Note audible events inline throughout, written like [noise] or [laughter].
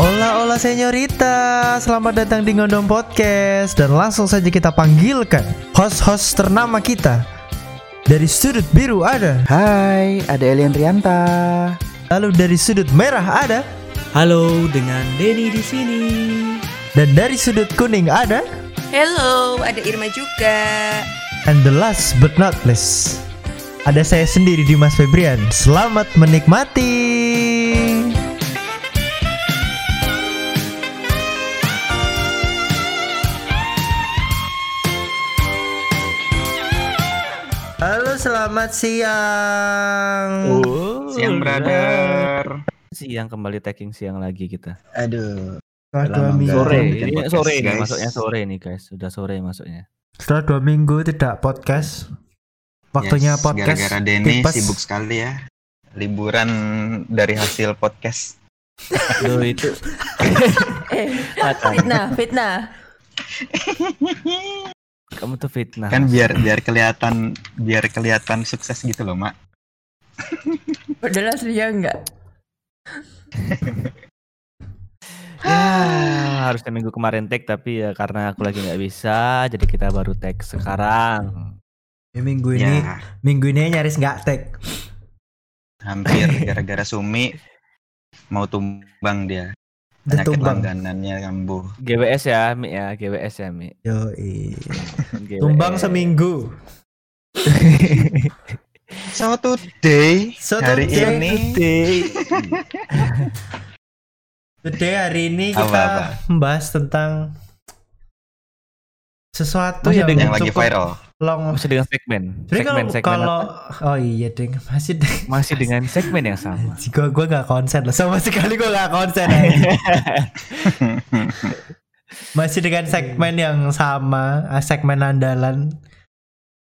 Hola hola senyorita, selamat datang di Ngondong Podcast. Dan langsung saja kita panggilkan host-host ternama kita. Dari sudut biru ada. Hai, ada Elian Rianta. Lalu dari sudut merah ada. Halo, dengan Denny di sini. Dan dari sudut kuning ada. Hello, ada Irma juga. And the last but not least Ada saya sendiri Dimas Febrian. Selamat menikmati selamat siang Siang, brother. Siang kembali tagging siang lagi kita. Aduh, Setelah dua minggu Sore, ini podcast, sore ini masuknya sore nih guys. Sudah sore masuknya. Setelah dua minggu tidak podcast Waktunya Yes, podcast Gara-gara Denny tipes. sibuk sekali ya. Liburan dari hasil podcast. [laughs] Aduh itu [laughs] Eh, fitnah, fitnah. [laughs] kamu tuh fitnah. Kan biar biar kelihatan biar kelihatan sukses gitu loh, Mak. Padahal aslinya enggak. ya harusnya minggu kemarin tag tapi ya karena aku lagi nggak bisa jadi kita baru tag sekarang. Ya, Minggu ini Ya, Minggu ini nyaris nggak tag hampir gara-gara Sumi mau tumbang dia. Penyakit tumbang langganannya kambuh. GWS ya Mi ya GWS ya Mi. Yoi. [laughs] GWS. Tumbang seminggu [laughs] So today So hari today- ini [laughs] Today hari ini Apa, kita apa? membahas tentang sesuatu Masih yang, yang lagi cukup viral. Long. masih dengan segmen. Jadi Segmen kalau segmen kalau apa? oh iya ding masih ding. masih dengan segmen yang sama. Gua gua nggak konsen loh sama sekali gua nggak konsen. [laughs] masih dengan segmen yang sama, ah, segmen andalan.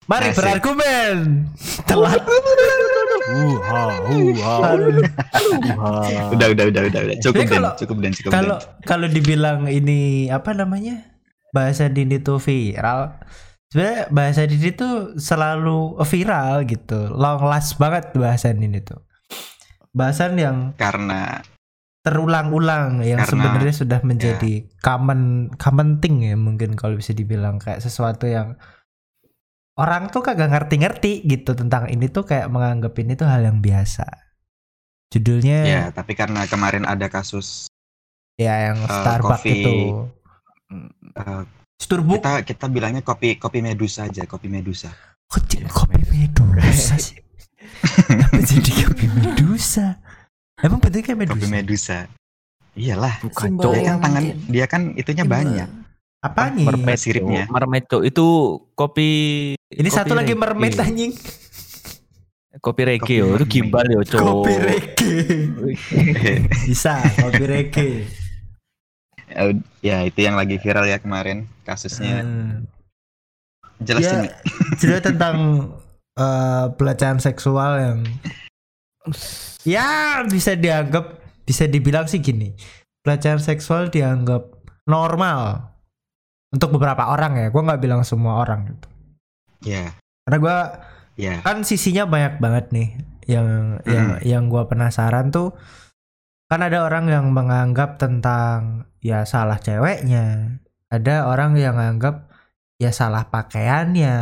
Mari Asik. berargumen. Telat. Uha, uha, udah udah udah udah udah cukup Jadi dan kalau- cukup dan cukup Kalau dan. kalau dibilang ini apa namanya bahasa Dini tuh viral, sebenarnya bahasa Dini tuh selalu viral gitu, long last banget bahasa Dini tuh. Bahasan yang Karena terulang-ulang yang sebenarnya sudah menjadi common common thing ya mungkin kalau bisa dibilang kayak sesuatu yang orang tuh kagak ngerti-ngerti gitu tentang ini tuh kayak menganggap ini tuh hal yang biasa. Judulnya ya, tapi karena kemarin ada kasus ya yang Eh, Starbucks coffee- itu. eh, Starbucks kita kita bilangnya kopi kopi Medusa aja, kopi Medusa. Jadi Ya, kopi medusa sih? Kenapa jadi kopi medusa? Emang bentuknya kayak medusa? Kopi Medusa. Iyalah, Bukan dia cowok. kan yang tangan mungkin. dia kan itunya Simbol. banyak. Apa nih? Mermaid siripnya. Mermaid Cok. itu kopi Ini kopi satu lagi mermaid anjing. Kopi reggae yo, itu gimbal yo, Cok. Kopi reggae. [laughs] Bisa, kopi reggae. Ya itu yang lagi viral ya kemarin kasusnya. Hmm. Jelasin. Ya, [laughs] cerita tentang eh, pelecehan seksual yang ya bisa dianggap bisa dibilang sih gini. Pelecehan seksual dianggap normal untuk beberapa orang ya. Gua nggak bilang semua orang gitu. Ya, Karena gua ya. kan sisinya banyak banget nih yang yang yang gua penasaran tuh kan ada orang yang menganggap tentang ya salah ceweknya. Ada orang yang menganggap ya salah pakaiannya.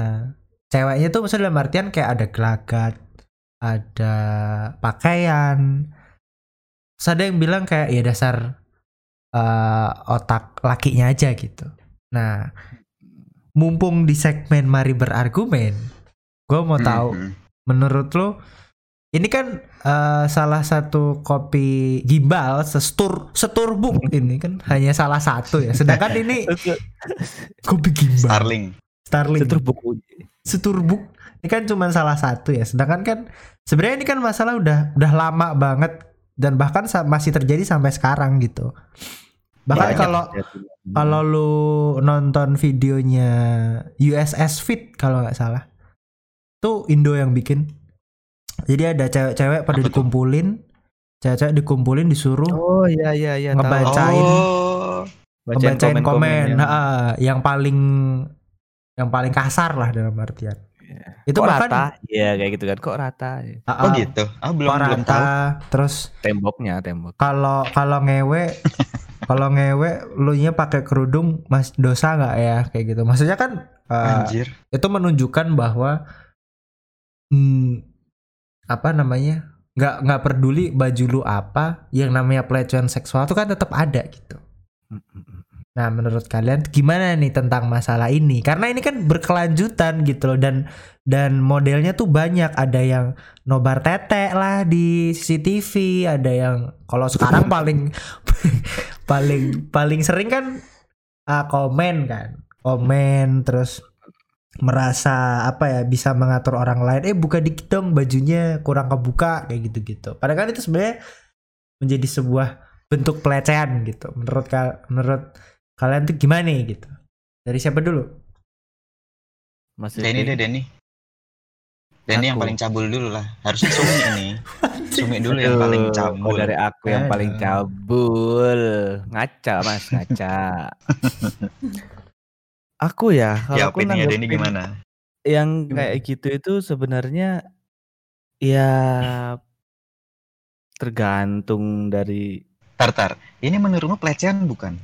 Ceweknya tuh maksudnya dalam artian kayak ada gelagat ada pakaian. Terus ada yang bilang kayak ya dasar eh, otak lakinya aja gitu. Nah mumpung di segmen mari berargumen gue mau tahu Mhm. menurut lo ini kan eh, salah satu kopi gimbal setur seturbuk ini kan hanya salah satu ya. Sedangkan ini [laughs] kopi gimbal. Starling. Starling. Itu buku seturbuk ini kan cuma salah satu ya. Sedangkan kan sebenarnya ini kan masalah udah udah lama banget dan bahkan masih terjadi sampai sekarang gitu. Bahkan kalau kalau lu nonton videonya USS Fit kalau nggak salah. Tuh Indo yang bikin jadi ada cewek-cewek pada Apa dikumpulin cewek-cewek dikumpulin disuruh Oh iya iya iya. Ngebacain. Oh, Bacain ngebacain komen, komen-komen yang- ha, yang paling yang paling kasar lah dalam artian Iya. Itu kok bahkan rata? Iya kayak gitu kan. Kok rata? Ah, Oh ah, gitu. Ah belum kok belum rata. tahu. Terus Temboknya, tembok. kalau kalau ngewe [laughs] kalau ngewe lu nya pakai kerudung mas dosa nggak ya kayak gitu maksudnya kan eh, Anjir. itu menunjukkan bahwa hmm, apa namanya nggak nggak peduli baju lu apa yang namanya pelecehan seksual itu kan tetap ada gitu. Nah menurut kalian gimana nih tentang masalah ini? Karena ini kan berkelanjutan gitu loh dan dan modelnya tuh banyak. Ada yang nobar tete lah di CCTV ada yang kalau sekarang [laughs] paling paling paling sering kan ah, komen kan komen terus merasa apa ya bisa mengatur orang lain eh buka dikit dong bajunya kurang kebuka kayak gitu-gitu padahal kan itu sebenarnya menjadi sebuah bentuk pelecehan gitu menurut kal menurut kalian tuh gimana nih gitu dari siapa dulu Mas Denny deh Denny. Denny yang paling cabul dulu lah. Harusnya Sumi [laughs] nih. Sumi dulu yang paling cabul. dari aku yang paling Aduh. cabul. Ngaca mas, ngaca. [laughs] aku ya, kalau Ya aku opini ya Denny gimana? yang Gimana? kayak gitu itu sebenarnya ya tergantung dari Tar tar. Ini menurutmu pelecehan bukan?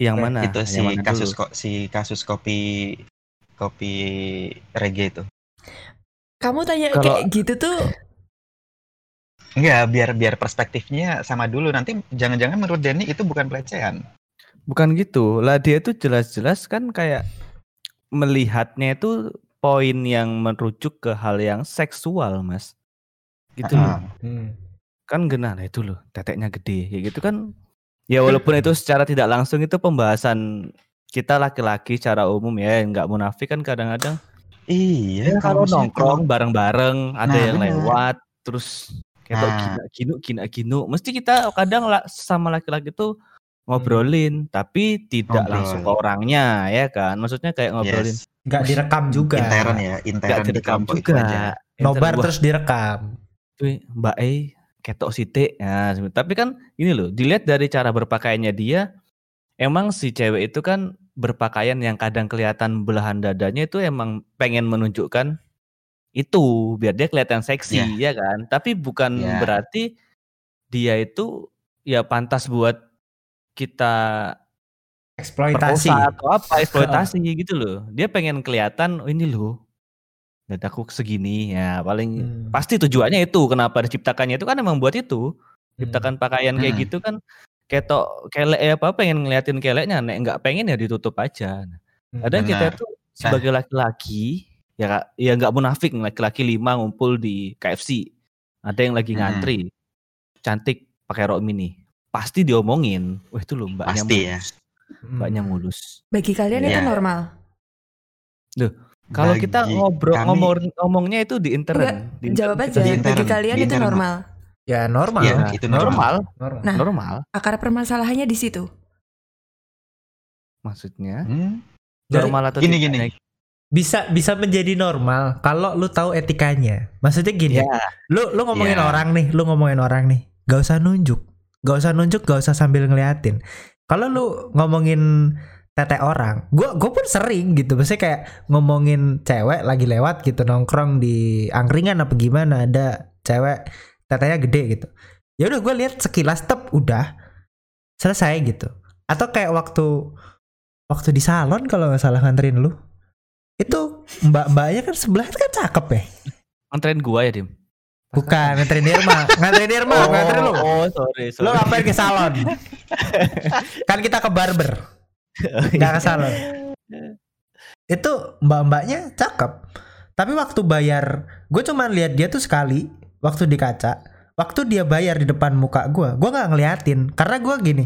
yang mana. itu si yang mana kasus dulu? kok si kasus kopi kopi reggae itu. Kamu tanya Kalau- kayak gitu tuh Enggak, biar biar perspektifnya sama dulu. Nanti jangan-jangan menurut Denny itu bukan pelecehan. Bukan gitu. Lah dia itu jelas-jelas kan kayak melihatnya itu poin yang merujuk ke hal yang seksual, Mas. Gitu loh. Ah, Hmm. Kan genah nah itu loh, teteknya gede. Kayak gitu kan. Ya walaupun itu secara tidak langsung itu pembahasan kita laki-laki secara umum ya, nggak munafik kan kadang-kadang Iya, Ya, kalau nongkrong bareng-bareng ada Nah, yang benar. lewat terus kayak Nah. gina ginu gina ginu mesti kita kadang lah sama laki-laki tuh ngobrolin tapi tidak Ngobrol. langsung ke orangnya ya kan? Maksudnya kayak ngobrolin. Yes. nggak direkam juga. Intern ya, nggak intern di direkam juga. aja. nobar Wah, terus direkam. Cuy, mbak E ketok site ya tapi kan ini loh dilihat dari cara berpakaiannya dia emang si cewek itu kan berpakaian yang kadang kelihatan belahan dadanya itu emang pengen menunjukkan itu biar dia kelihatan seksi ya kan? Tapi bukan Ya. berarti dia itu ya pantas buat kita eksploitasi atau apa eksploitasi [laughs] gitu loh dia pengen kelihatan oh ini loh dadaku segini ya paling Hmm. pasti tujuannya itu kenapa diciptakannya itu kan emang buat itu Hmm. ciptakan pakaian kayak Hmm. gitu kan ketok kelek ya apa pengen ngeliatin keleknya nek nggak pengen ya ditutup aja Nah, Hmm. kadang kita tuh sebagai laki-laki ya ya nggak munafik laki-laki lima ngumpul di KFC ada yang lagi Hmm. ngantri cantik pakai rok mini pasti diomongin wah itu loh mbaknya Pasti ya. mulus Hmm. mbaknya mulus bagi kalian itu Iya. normal. kalau kita ngobrol kami- ngomong ngomongnya itu di internet Enggak, Di internet Jawab aja. di intern, Bagi kalian di itu intern, normal. ya normal lah. itu normal. normal normal Nah. normal Akar permasalahannya di situ. maksudnya Hmm, normal atau gini, gini. bisa bisa menjadi normal kalau lu tahu etikanya maksudnya gini ya lu lu ngomongin Iya. orang nih lu ngomongin orang nih gak usah nunjuk gak usah nunjuk gak usah sambil ngeliatin. Kalau lu ngomongin tete orang gua gua pun sering gitu. Maksudnya kayak ngomongin cewek lagi lewat gitu nongkrong di angkringan apa gimana ada cewek tetenya gede gitu. Ya udah gue lihat sekilas tep udah selesai gitu. Atau kayak waktu waktu di salon kalau nggak salah nganterin lu. Itu mbak-mbaknya kan sebelah kan cakep ya? Nganterin gua ya dim Bukan nganterin Irma, nganterin Irma, nganterin lu. oh sorry Lu sorry ngapain ke salon? [laughs] kan kita ke barber, nggak ke salon. Itu mbak-mbaknya cakep. Tapi waktu bayar, gue cuman lihat dia tuh sekali waktu di kaca. Waktu dia bayar di depan muka gue, gue nggak ngeliatin. Karena gue gini,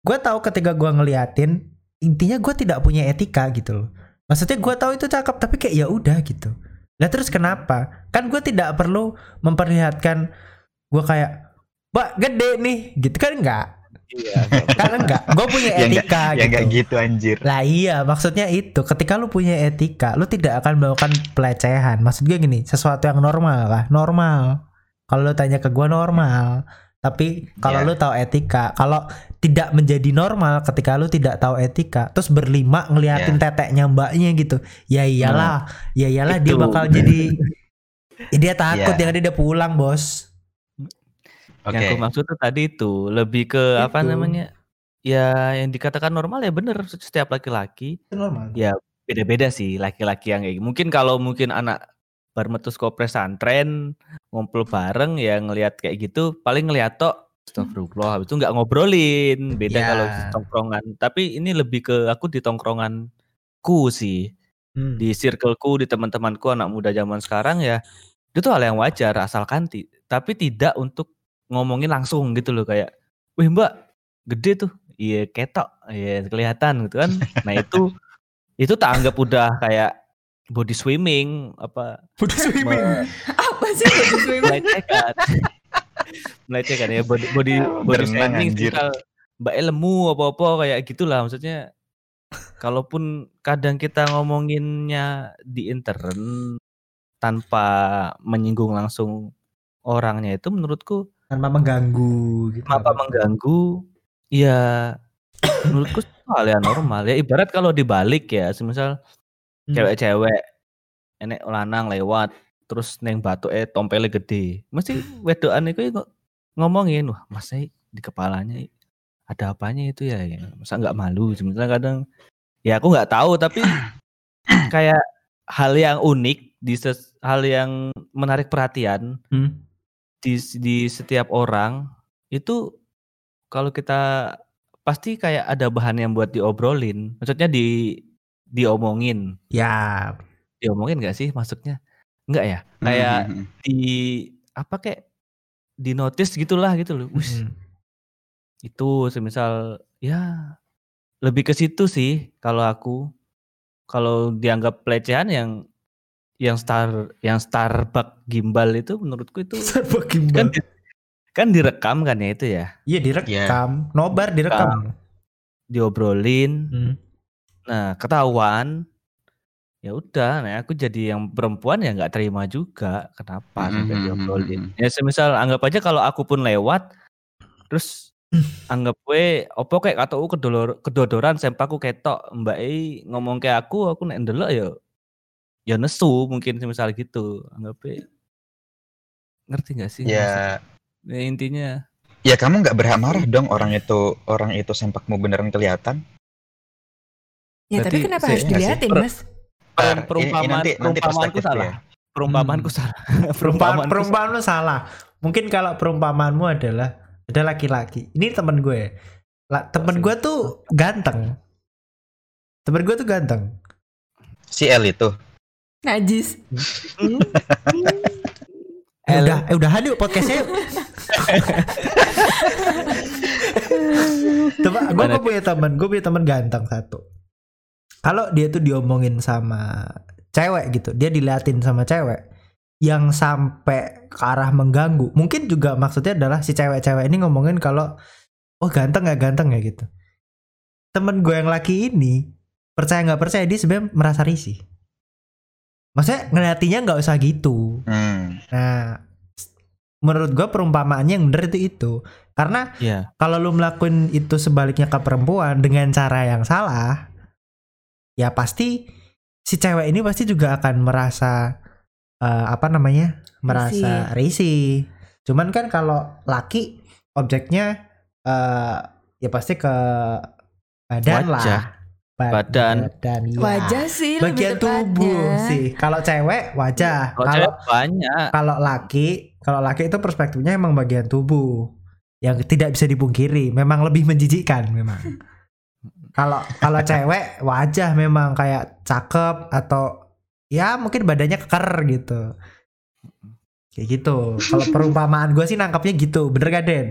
gue tahu ketika gue ngeliatin, intinya gue tidak punya etika gitu loh. Maksudnya gue tahu itu cakep, tapi kayak ya udah gitu. Lah terus kenapa? Kan gue tidak perlu memperlihatkan gue kayak, Mbak gede nih, gitu kan enggak? iya Kan enggak. Gue punya Ya enggak- etika Ya gitu. nggak gitu anjir. Lah iya, maksudnya itu. Ketika lu punya etika, lu tidak akan melakukan pelecehan. Maksud gue gini, sesuatu yang normal lah, normal. Kalau lu tanya ke gue normal. Tapi kalau Ya. lu tahu etika, kalau tidak menjadi normal ketika lu tidak tahu etika, terus berlima ngeliatin teteknya mbaknya gitu. Ya iyalah, ya iyalah dia Itu. bakal jadi [laughs] Ya, dia takut Ya. yang dia udah pulang, Bos. Oke. Yang aku maksud tuh tadi itu lebih ke apa Itu. namanya? Ya yang dikatakan normal ya bener setiap laki-laki Itu normal. ya beda-beda sih laki-laki yang kayak gitu. mungkin kalau mungkin anak bermetus kopres santren ngumpul bareng ya ngelihat kayak gitu paling ngeliat tok Astagfirullah habis itu nggak ngobrolin beda Ya. kalau tongkrongan. Tapi ini lebih ke aku di tongkronganku sih. Hmm. di circleku di teman-temanku anak muda zaman sekarang ya itu tuh hal yang wajar asalkan ti- tapi tidak untuk ngomongin langsung gitu loh kayak wih mbak gede tuh. Iya ketok. Iya kelihatan gitu kan. Nah itu itu tak anggap udah kayak body swimming apa Udah swimming. Apa sih body [laughs] swimming? melecehkan [laughs] melecehkan ya body body, body anjir. misal mbak lemu apa apa kayak gitulah maksudnya kalaupun kadang kita ngomonginnya di intern tanpa menyinggung langsung orangnya itu menurutku Tanpa mengganggu gitu. apa mengganggu ya menurutku hal yang normal ya ibarat kalau dibalik ya semisal Hmm. cewek-cewek enek lanang lewat terus neng batu eh tompelnya gede mesti wedoan itu kok ngomongin wah mas eh, di kepalanya ada apanya itu ya, ya. masa nggak malu sebenarnya kadang ya aku nggak tahu tapi [coughs] kayak hal yang unik di ses- hal yang menarik perhatian Hmm. di di setiap orang itu kalau kita pasti kayak ada bahan yang buat diobrolin maksudnya di diomongin. Ya, diomongin nggak sih maksudnya? Nggak ya? Kayak Hmm, hmm, hmm. di apa kayak di notice gitulah gitu loh. Wis, Hmm. itu semisal ya lebih ke situ sih kalau aku. Kalau dianggap pelecehan yang yang star yang Starbuck gimbal itu menurutku itu [laughs] kan gimbal. di- kan direkam kan ya itu ya? Iya direkam, nobar direkam. diobrolin. Hmm. Nah ketahuan. Ya udah nah aku jadi yang perempuan ya nggak terima juga. Kenapa sampai Mhm, diobrolin? mhm. ya semisal anggap aja kalau aku pun lewat terus [laughs] anggap gue opo kayak kata aku kedolor kedodoran sempaku ketok mbak E ngomong kayak aku aku nek ndelok ya ya nesu mungkin semisal gitu. Anggap ngerti gak sih Ya, ya, intinya. Ya kamu nggak berhak marah dong orang itu orang itu sempakmu beneran kelihatan. Ya tapi Berarti kenapa saya harus Per- mas? Perumpamaan nanti- nanti perumpamaanku salah ya. perumpamaanku Hmm. salah [laughs] Perumpamaan perumpamaanku perumpamaan lu salah. Mungkin kalau perumpamaanmu adalah ada laki-laki. Ini temen gue. La, temen gue tuh ganteng. Temen gue tuh ganteng. Si L itu. Najis. [laughs] Eh, udah, eh, udahan yuk podcastnya. yuk. [laughs] Coba, gue punya temen, gue punya temen ganteng satu. Kalau dia tuh diomongin sama cewek gitu, dia diliatin sama cewek yang sampai ke arah mengganggu. Mungkin juga maksudnya adalah si cewek-cewek ini ngomongin kalau oh ganteng ya ganteng ya gitu. Temen gue yang laki ini percaya nggak percaya dia sebenarnya merasa risih. Maksudnya ngeliatinya nggak usah gitu. Hmm. Nah, menurut gua perumpamaannya yang bener itu itu. Karena ya kalau lu melakukan itu sebaliknya ke perempuan dengan cara yang salah, ya pasti si cewek ini pasti juga akan merasa eh, apa namanya? merasa risih. Cuman kan kalau laki objeknya eh ya pasti ke badan Wajah. lah. Ba- Badan. badan iya. Wajah sih bagian tubuh sih. Kalau cewek wajah. kalau banyak kalau laki kalau laki itu perspektifnya emang bagian tubuh yang tidak bisa dipungkiri memang lebih menjijikkan memang [laughs] kalau kalau [laughs] cewek wajah memang kayak cakep atau ya mungkin badannya keker gitu kayak gitu kalau [laughs] perumpamaan gue sih nangkapnya gitu bener gak Den?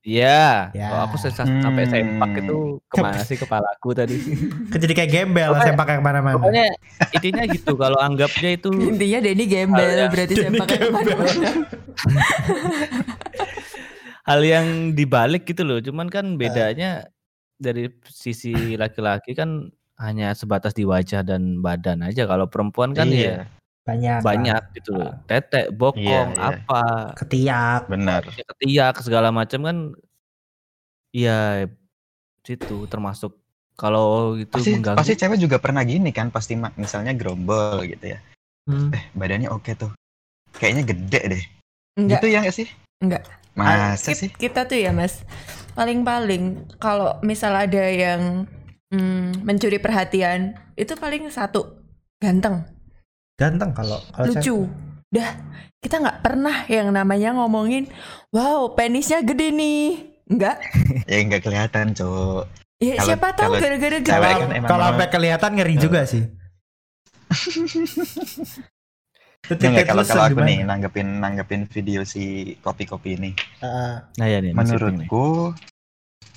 Iya, Ya. kalau aku sesa- sampai Hmm. sempak itu ke mana sih kepalaku tadi? [laughs] jadi kayak gembel Pokoknya- sempak yang mana-mana Pokoknya intinya gitu, kalau anggapnya itu Intinya Denny gembel Hal yang- berarti Denny sempaknya gembel. ke mana-mana. hal yang dibalik gitu loh. Cuman kan bedanya dari sisi laki-laki kan hanya sebatas di wajah dan badan aja. Kalau perempuan kan ya Iya. banyak banyak lah. gitu loh. Tetek, bokong, Iya, iya. apa, ketiak Benar. ketiak segala macam kan iya situ termasuk kalau itu Pasti mengganggu pasti cewek juga pernah gini kan, pasti misalnya gerombol gitu ya. Hmm. Eh, badannya oke tuh. Kayaknya gede deh. Enggak, Gitu ya nggak sih? enggak. Masa sih? Kita tuh ya mas, paling-paling kalau misal ada yang mm, mencuri perhatian, itu paling satu ganteng, ganteng kalau kalau lucu. cewek. Dah, kita nggak pernah yang namanya ngomongin, wow penisnya gede nih. Enggak. [laughs] Ya nggak kelihatan, Cok. Ya Kalau- siapa tahu gara-gara gede. kalau kan kalau sampai kelihatan ngeri juga sih [laughs] nggak, kalau kalau aku gimana? nih nanggepin nanggepin video si kopi-kopi ini. Ah, nah ya nih. Menurutku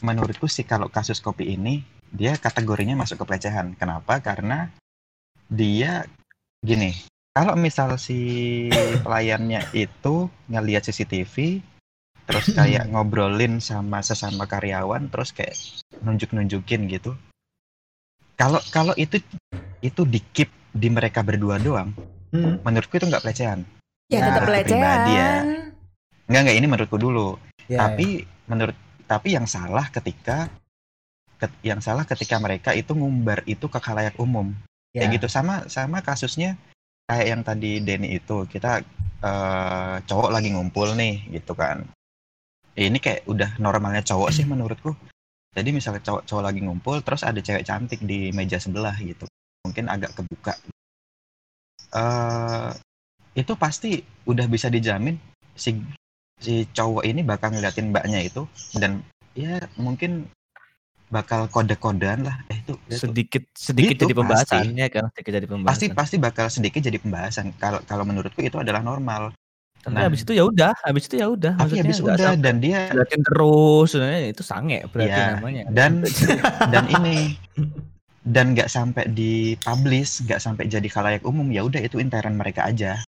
menurutku sih kalau kasus kopi ini dia kategorinya masuk ke pelecehan. Kenapa? Karena dia gini, kalau misal si pelayannya itu ngelihat CCTV terus kayak ngobrolin sama sesama karyawan terus kayak nunjuk-nunjukin gitu. Kalau kalau itu itu dikip di mereka berdua doang, hmm. menurutku itu nggak pelecehan. Ya Nah, tetap pribadi pelecehan. ya. Nggak nggak ini menurutku dulu. Ya, tapi menurut tapi yang salah ketika ket- yang salah ketika mereka itu ngumbar itu ke khalayak umum ya. kayak gitu sama sama kasusnya kayak yang tadi Denny itu kita eh, cowok lagi ngumpul nih gitu kan ini kayak udah normalnya cowok sih menurutku jadi misalnya cowok cowok lagi ngumpul terus ada cewek cantik di meja sebelah gitu mungkin agak kebuka eh itu pasti udah bisa dijamin si si cowok ini bakal ngeliatin mbaknya itu dan ya mungkin bakal kode-kodean lah. Eh itu itu. Sedikit sedikit Gitu, jadi pembahasannya kan? Sedikit jadi pasti pembahasan. Pasti bakal sedikit jadi pembahasan. Kalau kalau menurutku itu adalah normal. Tapi nah. habis itu ya udah habis itu ya udah. Tapi habis udah dan dia liatin terus sebenarnya itu sange berarti Ya, namanya. Dan [laughs] dan ini dan nggak sampai dipublish nggak sampai jadi khalayak umum ya udah itu intern mereka aja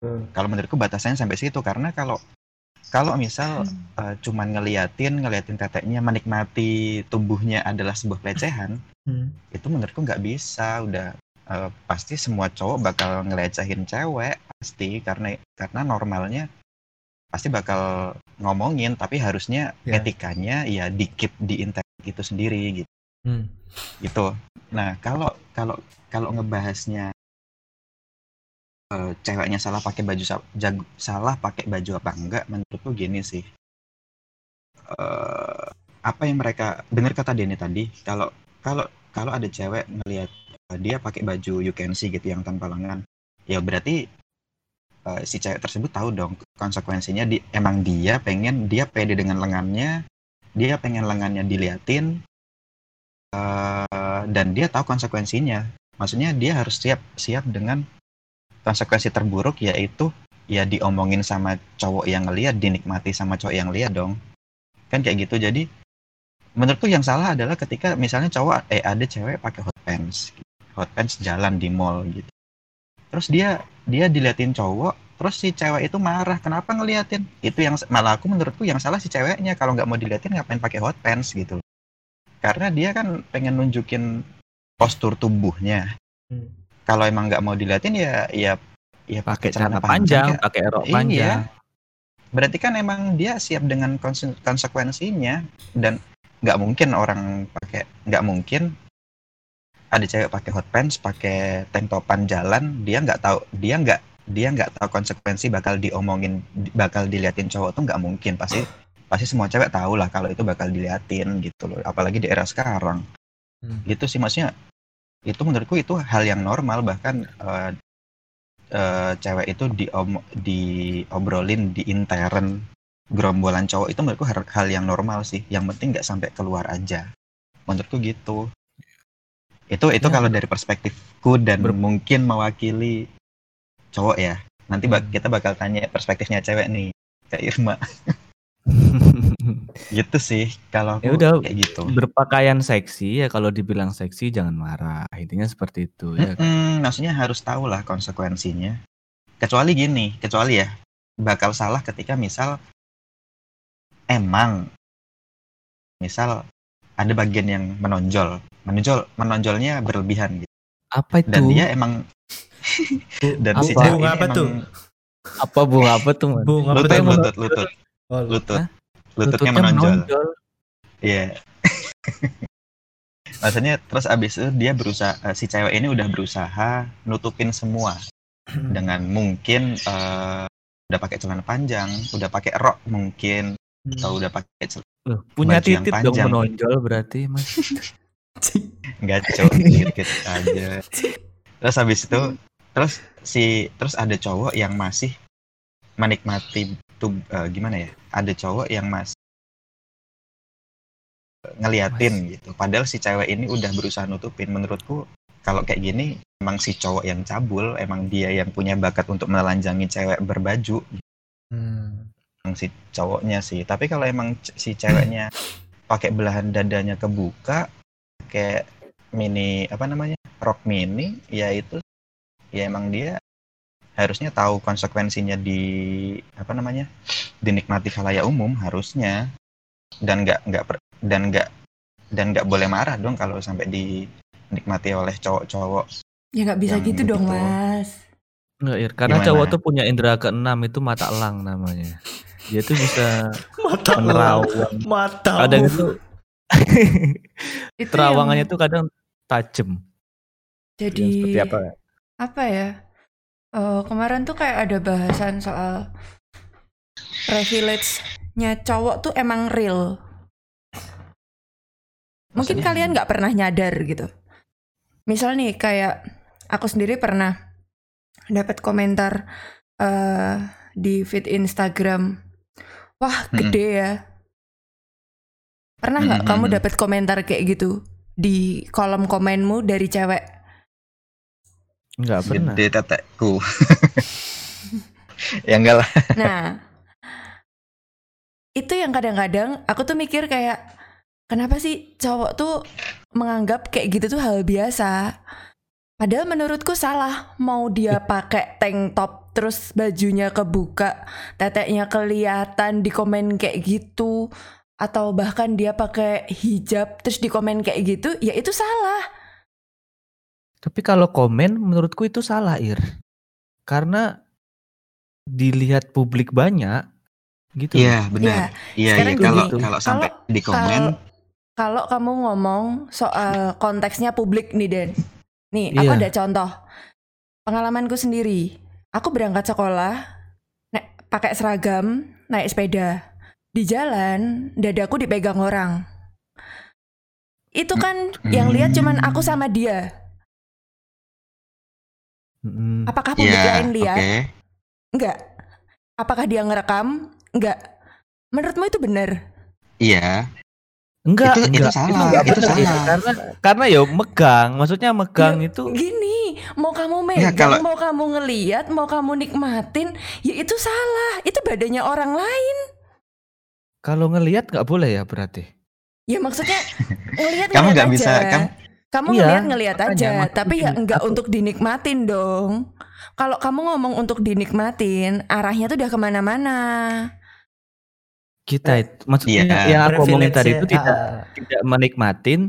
Hmm. kalau menurutku batasannya sampai situ karena kalau kalau misal Hmm. eh, cuman ngeliatin ngeliatin teteknya menikmati tubuhnya adalah sebuah pelecehan Hmm. itu menurutku nggak bisa udah eh, pasti semua cowok bakal ngelecehin cewek pasti karena karena normalnya pasti bakal ngomongin tapi harusnya Ya. etikanya ya dikip di internet itu sendiri gitu Hmm. gitu nah kalau kalau kalau ngebahasnya eh, ceweknya salah pakai baju sa- jag- salah pakai baju apa enggak menurutku gini sih Eh, apa yang mereka dengar kata Denny tadi kalau kalau kalau ada cewek ngelihat eh, dia pakai baju you can see gitu yang tanpa lengan ya berarti eh, si cewek tersebut tahu dong konsekuensinya di, emang dia pengen dia pede dengan lengannya dia pengen lengannya diliatin eh, dan dia tahu konsekuensinya. Maksudnya dia harus siap siap dengan konsekuensi terburuk yaitu ya diomongin sama cowok yang ngeliat dinikmati sama cowok yang lihat dong. Kan kayak gitu. Jadi menurutku yang salah adalah ketika misalnya cowok eh ada cewek pakai hot pants. Hot pants jalan di mall gitu. Terus dia dia diliatin cowok terus si cewek itu marah. Kenapa ngeliatin? Itu yang malah aku menurutku yang salah si ceweknya. Kalau nggak mau diliatin ngapain pakai hot pants gitu karena dia kan pengen nunjukin postur tubuhnya Hmm. kalau emang nggak mau diliatin ya ya ya pakai celana panjang kayak- pakai rok Iya. panjang berarti kan emang dia siap dengan konse- konsekuensinya dan nggak mungkin orang pakai nggak mungkin ada cewek pakai hot pants pakai tank topan jalan dia nggak tahu dia nggak dia nggak tahu konsekuensi bakal diomongin bakal diliatin cowok tuh nggak mungkin pasti pasti semua cewek tahu lah kalau itu bakal diliatin gitu loh apalagi di era sekarang Hmm. gitu sih maksudnya itu menurutku itu hal yang normal bahkan eh, eh, cewek itu diom diobrolin di intern gerombolan cowok itu menurutku hal, hal yang normal sih yang penting nggak sampai keluar aja menurutku gitu itu itu Ya. kalau dari perspektifku dan Ber- mungkin mewakili cowok ya nanti bak- Hmm. kita bakal tanya perspektifnya cewek nih kayak Irma [laughs] [laughs] gitu sih kalau aku Ya udah, kayak gitu berpakaian seksi ya kalau dibilang seksi jangan marah intinya seperti itu ya Mm-mm, maksudnya harus tahu lah konsekuensinya. Kecuali gini, kecuali ya bakal salah ketika misal emang misal ada bagian yang menonjol, menonjol, menonjolnya berlebihan gitu. apa itu Dan dia emang [laughs] Dan si Apa? cewek Bunga ini apa emang tuh? Apa bunga apa tuh? Man? Bung apa lutut, tuh? lutut, lutut, Oh, lutut, Hah? lututnya menonjol. Iya. [laughs] Maksudnya terus abis itu dia berusaha eh, si cewek ini udah berusaha nutupin semua dengan mungkin eh, udah pakai celana panjang, udah pakai rok mungkin atau udah pakai cel- Loh, punya titik dong panjang. menonjol berarti mas. [laughs] enggak cowok [laughs] dikit aja. Terus habis itu terus si terus ada cowok yang masih menikmati tuh eh, gimana ya? Ada cowok yang masih ngeliatin gitu. Padahal si cewek ini udah berusaha nutupin. Menurutku kalau kayak gini emang si cowok yang cabul, emang dia yang punya bakat untuk menelanjangi cewek berbaju, Hmm. emang si cowoknya sih. Tapi kalau emang si ceweknya pakai belahan dadanya kebuka, kayak mini apa namanya rok mini, ya itu ya emang dia harusnya tahu konsekuensinya di apa namanya dinikmati khalayak umum harusnya dan nggak nggak dan nggak dan nggak boleh marah dong kalau sampai dinikmati oleh cowok-cowok Ya nggak bisa gitu dong mas. Enggak, Ir. Karena Gimana? cowok tuh punya indera keenam itu mata elang namanya. Dia tuh bisa [laughs] Mata menerawang. Mata. Kadang itu Itu terawangannya yang tuh kadang tajam. jadi Ya, seperti apa? apa ya? Eh, kemarin tuh kayak ada bahasan soal privilege-nya cowok tuh emang real. Mungkin Maksudnya? kalian nggak pernah nyadar gitu. Misal nih kayak aku sendiri pernah dapat komentar eh di feed Instagram, wah gede ya. Pernah nggak kamu dapat komentar kayak gitu di kolom komenmu dari cewek? Enggak pernah. gede tetekku [laughs] ya enggak lah Nah, itu yang kadang-kadang aku tuh mikir kayak kenapa sih cowok tuh menganggap kayak gitu tuh hal biasa. Padahal menurutku salah. Mau dia pakai tank top terus bajunya kebuka, teteknya kelihatan di komen kayak gitu atau bahkan dia pakai hijab terus di komen kayak gitu, ya itu salah. Tapi kalau komen menurutku itu salah, Ir. Karena dilihat publik banyak gitu. iya benar iya sekarang iya kalau kalau sampai di komen Kalau kamu ngomong soal konteksnya publik nih Den. Nih, aku Iya. ada contoh. Pengalamanku sendiri. Aku berangkat sekolah naik pakai seragam, naik sepeda. Di jalan, dadaku dipegang orang. Itu kan yang lihat cuman aku sama dia. Mm-mm. Apakah publik iya lain lihat? oke Enggak. Apakah dia ngerekam? Enggak. Menurutmu itu benar? iya Enggak, Itu- itu salah, enggak itu Ir. salah. Karena karena ya megang, maksudnya megang Ya, itu Gini, mau kamu Ya, megang, kalau- mau kamu ngeliat, mau kamu nikmatin, ya itu salah. Itu badannya orang lain. kalau ngelihat nggak boleh ya berarti. Ya maksudnya [laughs] ngelihat Kamu nggak bisa, kamu- Kamu Iya, ngelihat ngelihat aja, makanya tapi ya enggak aku- untuk dinikmatin dong. Kalau kamu ngomong untuk dinikmatin, arahnya tuh udah ke mana-mana. Kita itu maksudnya Iya. yang aku omongin tadi itu Privilege-nya, tidak ah, tidak menikmatin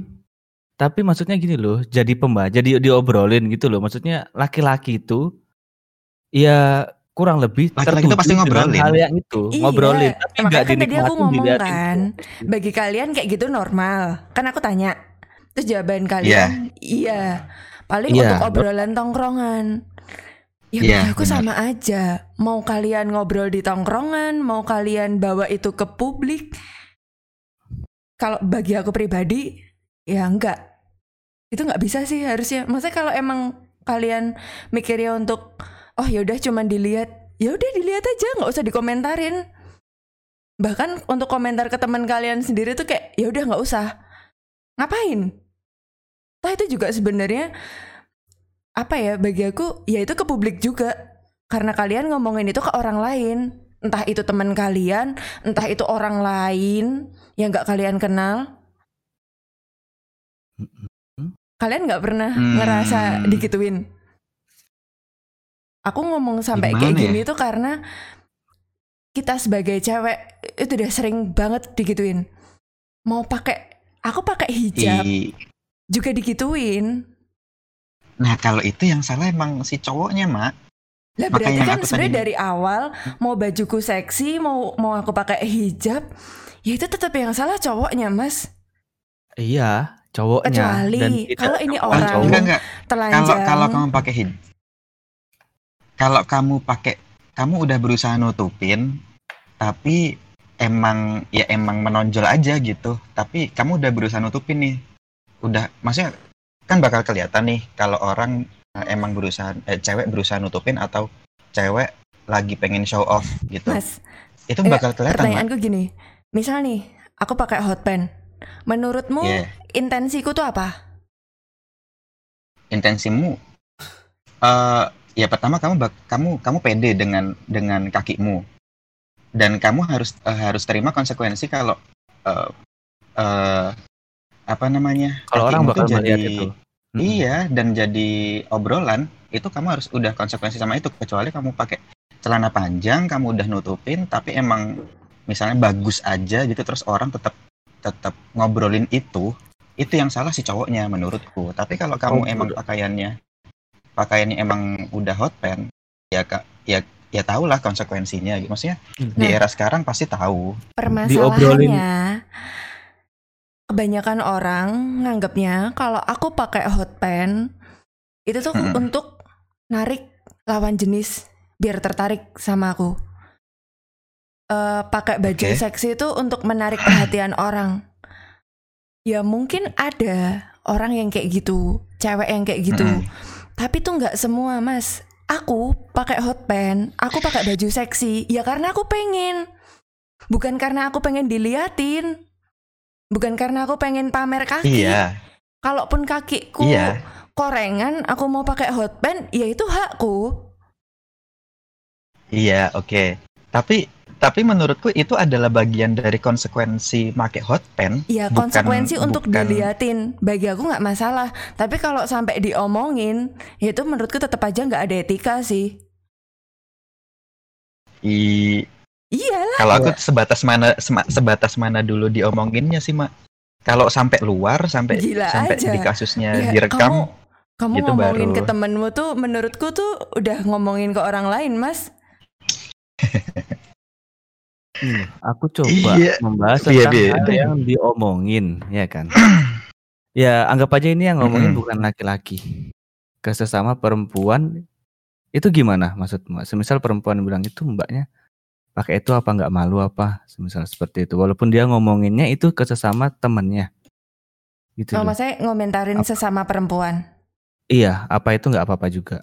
tapi maksudnya gini loh jadi pembah jadi diobrolin gitu loh maksudnya laki-laki itu ya kurang lebih Laki-laki itu pasti ngobrolin. hal yang itu Iya, ngobrolin tapi nggak kan tadi aku dinikmatin ngomong kan, terus. Bagi kalian kayak gitu normal. Kan aku tanya. Terus jawaban kalian iya. Paling Iya, untuk obrolan tongkrongan. Ya Iya, bagi aku sama aja. Mau kalian ngobrol di tongkrongan, mau kalian bawa itu ke publik. Kalau bagi aku pribadi, ya enggak. Itu nggak bisa sih harusnya. Maksudnya kalau emang kalian mikirnya untuk oh ya udah cuman dilihat, ya udah dilihat aja, nggak usah dikomentarin. Bahkan untuk komentar ke teman kalian sendiri tuh kayak ya udah nggak usah. Ngapain? Toh itu juga sebenarnya apa ya bagi aku ya itu ke publik juga. Karena kalian ngomongin itu ke orang lain. Entah itu teman kalian entah itu orang lain yang nggak kalian kenal. Kalian nggak pernah Hmm. ngerasa digituin. Aku ngomong sampai kayak Gimana ya? gini tuh karena kita sebagai cewek itu udah sering banget digituin. Mau pakai aku pakai hijab. I- juga digituin Nah kalau itu yang salah emang si cowoknya mak. Lah Makanya berarti kan sebenarnya tadi- dari awal mau bajuku seksi, mau mau aku pakai hijab, ya itu tetap yang salah cowoknya, Mas. Iya, cowoknya. Kecuali Dan kalau ini orang cowok. Enggak enggak. Telanjang. Kalau kalau kamu pakai hijab, kalau kamu pakai, kamu udah berusaha nutupin, tapi emang ya emang menonjol aja gitu. Tapi kamu udah berusaha nutupin nih, udah, maksudnya kan bakal kelihatan nih kalau orang eh, emang berusaha, eh, cewek berusaha nutupin atau cewek lagi pengen show off gitu. Mas, Itu bakal kelihatan. Mak. pertanyaanku gini. Misal nih, aku pakai hot pen. Menurutmu Iya. intensiku tuh apa? intensimu eh ya pertama kamu bak- kamu kamu pede dengan dengan kakimu dan kamu harus eh, harus terima konsekuensi kalau eh eh, apa namanya Kalau orang bakal jadi- itu. Mm-mm. iya dan jadi obrolan itu kamu harus udah konsekuensi sama itu kecuali kamu pakai celana panjang kamu udah nutupin tapi emang misalnya bagus aja gitu terus orang tetap tetap ngobrolin itu itu yang salah si cowoknya menurutku tapi kalau kamu Oh, emang udah. pakaiannya pakaiannya emang udah hot pen ya kak ya ya tahulah konsekuensinya gitu maksudnya di Nah. era sekarang pasti tahu Permasalahannya kebanyakan orang nganggapnya kalau aku pakai hot pen itu tuh Mm-mm. untuk narik lawan jenis biar tertarik sama aku. Eh, pakai baju Oke. seksi itu untuk menarik perhatian orang. Ya mungkin ada orang yang kayak gitu, cewek yang kayak gitu. Mm-mm. Tapi tuh nggak semua, Mas. Aku pakai hot pen, aku pakai baju seksi, ya karena aku pengen. Bukan karena aku pengen diliatin. Bukan karena aku pengen pamer kaki. iya Kalaupun kakiku iya korengan, aku mau pakai hot pen, ya itu hakku. iya oke tapi tapi menurutku itu adalah bagian dari konsekuensi make hot pen Ya Bukan- konsekuensi untuk bukan- diliatin. Bagi aku nggak masalah. Tapi kalau sampai diomongin, ya itu menurutku tetap aja nggak ada etika sih. I, Iyalah. kalau aku sebatas mana sema- sebatas mana dulu diomonginnya sih mak kalau sampai luar sampai Gila sampai aja. di kasusnya Ya, direkam Kamu, kamu gitu ngomongin baru. ke temenmu tuh menurutku tuh udah ngomongin ke orang lain, Mas. Hmm, aku coba Iya. membahas Iya, tentang iya. hal yang diomongin, ya kan? ya anggap aja ini yang ngomongin Mm-mm. bukan laki-laki, ke sesama perempuan itu gimana maksudmu? Semisal perempuan bilang itu mbaknya pakai itu apa nggak malu apa, semisal seperti itu. Walaupun dia ngomonginnya itu ke sesama temennya, gitu Oh, loh. maksudnya ngomentarin Apa? sesama perempuan. Iya, apa itu nggak apa-apa juga.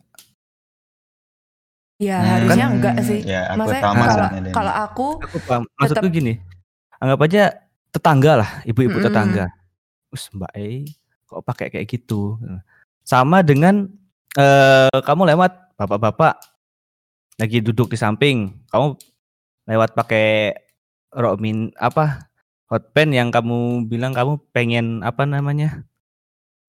Ya Hmm. harusnya Kan- enggak sih. ya aku Maksudnya kalau kalau aku Aku paham. Maksudku Tetep- gini, anggap aja tetangga lah, ibu-ibu Mm-mm. tetangga. Us Mbak E, kok pakai kayak gitu? Sama dengan eh kamu lewat bapak-bapak lagi duduk di samping, kamu lewat pakai rok min apa hot pen yang kamu bilang kamu pengen apa namanya?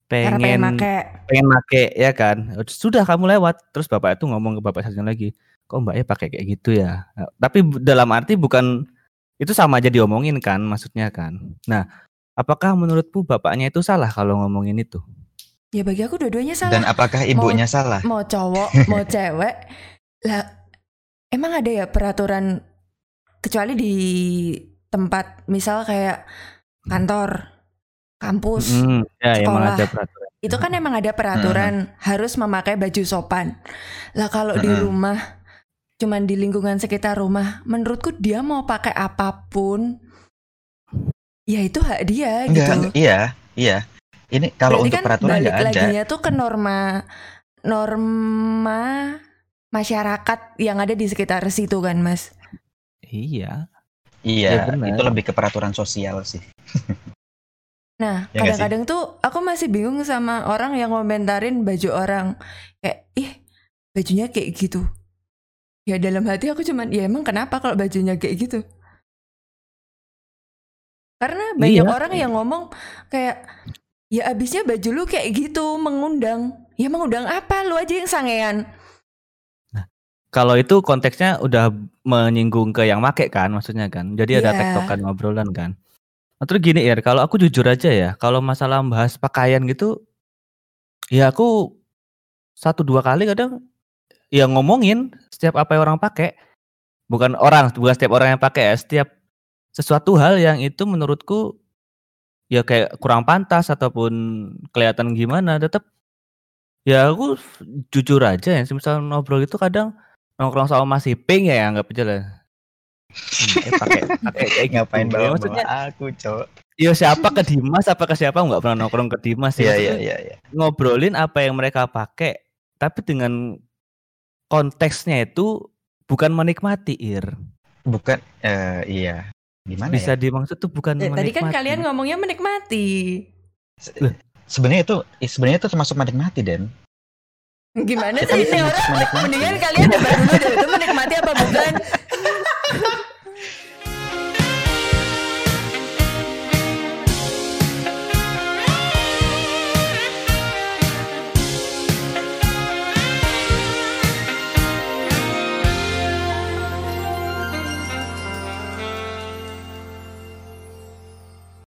pengen Pengen make pengen make ya kan sudah kamu lewat terus bapak itu ngomong ke bapak satunya lagi kok mbaknya pakai kayak gitu ya Nah, tapi dalam arti bukan itu sama aja diomongin kan maksudnya kan nah apakah menurutmu bapaknya itu salah kalau ngomongin itu ya bagi aku dua-duanya dan salah. apakah ibunya salah Mau cowok, mau [laughs] cewek. Lah emang ada ya peraturan kecuali di tempat misal kayak kantor, kampus. Mm, ya emang sekolah. ada peraturan Itu kan emang ada peraturan harus memakai baju sopan. Lah kalau di Mm-mm. rumah cuman di lingkungan sekitar rumah, menurutku dia mau pakai apa pun ya itu hak dia enggak gitu. enggak, iya iya ini kalau Berarti untuk kan peraturan balik ada laginya tuh ke norma norma masyarakat yang ada di sekitar situ kan, Mas. Iya iya Ya, itu lebih ke peraturan sosial sih [laughs] Nah, Ya kadang-kadang tuh aku masih bingung sama orang yang komentarin baju orang kayak ih bajunya kayak gitu. Ya dalam hati aku cuman ya emang kenapa kalau bajunya kayak gitu? Karena banyak Iya. orang yang ngomong kayak ya abisnya baju lu kayak gitu mengundang. Ya mengundang apa? Lu aja yang sangean. Kalau itu konteksnya udah menyinggung ke yang make kan maksudnya kan. Jadi ada Iya. tektokan ngobrolan kan. Nah, terus gini ya kalau aku jujur aja ya kalau masalah bahas pakaian gitu ya aku satu dua kali kadang ya ngomongin setiap apa yang orang pakai. Bukan orang bukan setiap orang yang pakai ya setiap sesuatu hal yang itu menurutku ya kayak kurang pantas ataupun kelihatan gimana tetap ya aku jujur aja ya misal ngobrol itu kadang nongkrong sama Mas Iping ya anggap aja lah Hmm, eh, pakai pakai kayak [laughs] gitu. Ngapain Ya, bawa maksudnya aku, Cok? ya siapa ke Dimas apa ke siapa nggak pernah nongkrong ke Dimas ya Iya, iya, iya, iya. ngobrolin apa yang mereka pakai tapi dengan konteksnya itu bukan menikmati ir Bukan eh iya. Gimana bisa ya? dimaksud tuh bukan Eh, tadi kan menikmati. kalian ngomongnya menikmati. Sebenarnya itu eh, sebenarnya itu termasuk menikmati, Den. Gimana sih ini orang? Mendingan kalian debat dulu deh itu menikmati apa bukan?